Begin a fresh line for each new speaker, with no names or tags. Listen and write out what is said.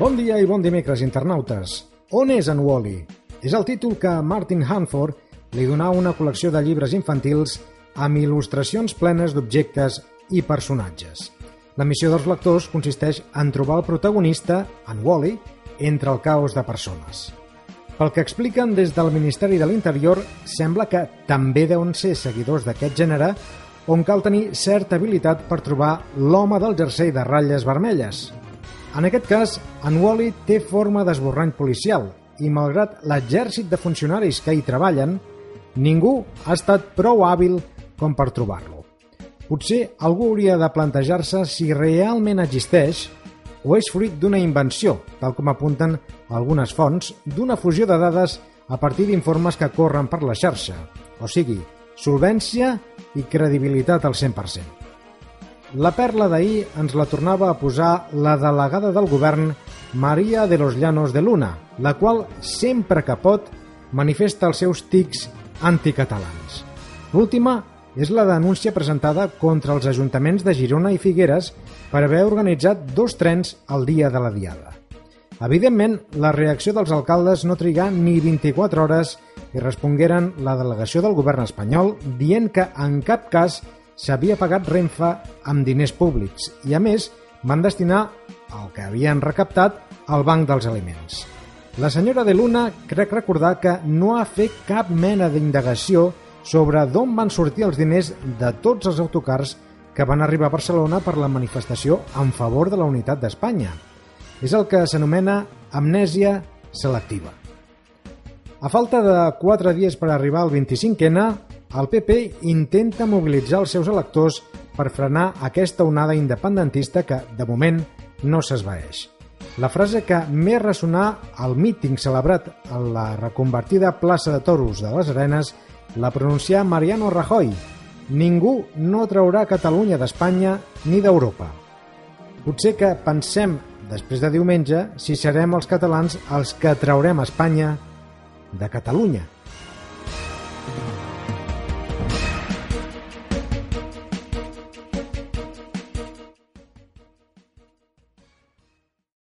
Bon dia i bon dimecres, internautes. On és en Wally? És el títol que Martin Hanford li donà una col·lecció de llibres infantils amb il·lustracions plenes d'objectes i personatges. La missió dels lectors consisteix en trobar el protagonista, en Wally, entre el caos de persones. Pel que expliquen des del Ministeri de l'Interior, sembla que també deuen ser seguidors d'aquest gènere on cal tenir certa habilitat per trobar l'home del jersei de ratlles vermelles, en aquest cas, en Wally té forma d'esborrany policial i, malgrat l'exèrcit de funcionaris que hi treballen, ningú ha estat prou hàbil com per trobar-lo. Potser algú hauria de plantejar-se si realment existeix o és fruit d'una invenció, tal com apunten algunes fonts, d'una fusió de dades a partir d'informes que corren per la xarxa, o sigui, solvència i credibilitat al 100%. La perla d'ahir ens la tornava a posar la delegada del govern Maria de los Llanos de Luna, la qual, sempre que pot, manifesta els seus tics anticatalans. L'última és la denúncia presentada contra els ajuntaments de Girona i Figueres per haver organitzat dos trens el dia de la diada. Evidentment, la reacció dels alcaldes no trigà ni 24 hores i respongueren la delegació del govern espanyol dient que en cap cas s'havia pagat Renfe amb diners públics i, a més, van destinar el que havien recaptat al Banc dels Aliments. La senyora de Luna crec recordar que no ha fet cap mena d'indagació sobre d'on van sortir els diners de tots els autocars que van arribar a Barcelona per la manifestació en favor de la unitat d'Espanya. És el que s'anomena amnèsia selectiva. A falta de 4 dies per arribar al 25N, el PP intenta mobilitzar els seus electors per frenar aquesta onada independentista que, de moment, no s'esvaeix. La frase que més ressonar al míting celebrat a la reconvertida plaça de Toros de les Arenes la pronuncià Mariano Rajoy. Ningú no traurà Catalunya d'Espanya ni d'Europa. Potser que pensem, després de diumenge, si serem els catalans els que traurem Espanya de Catalunya.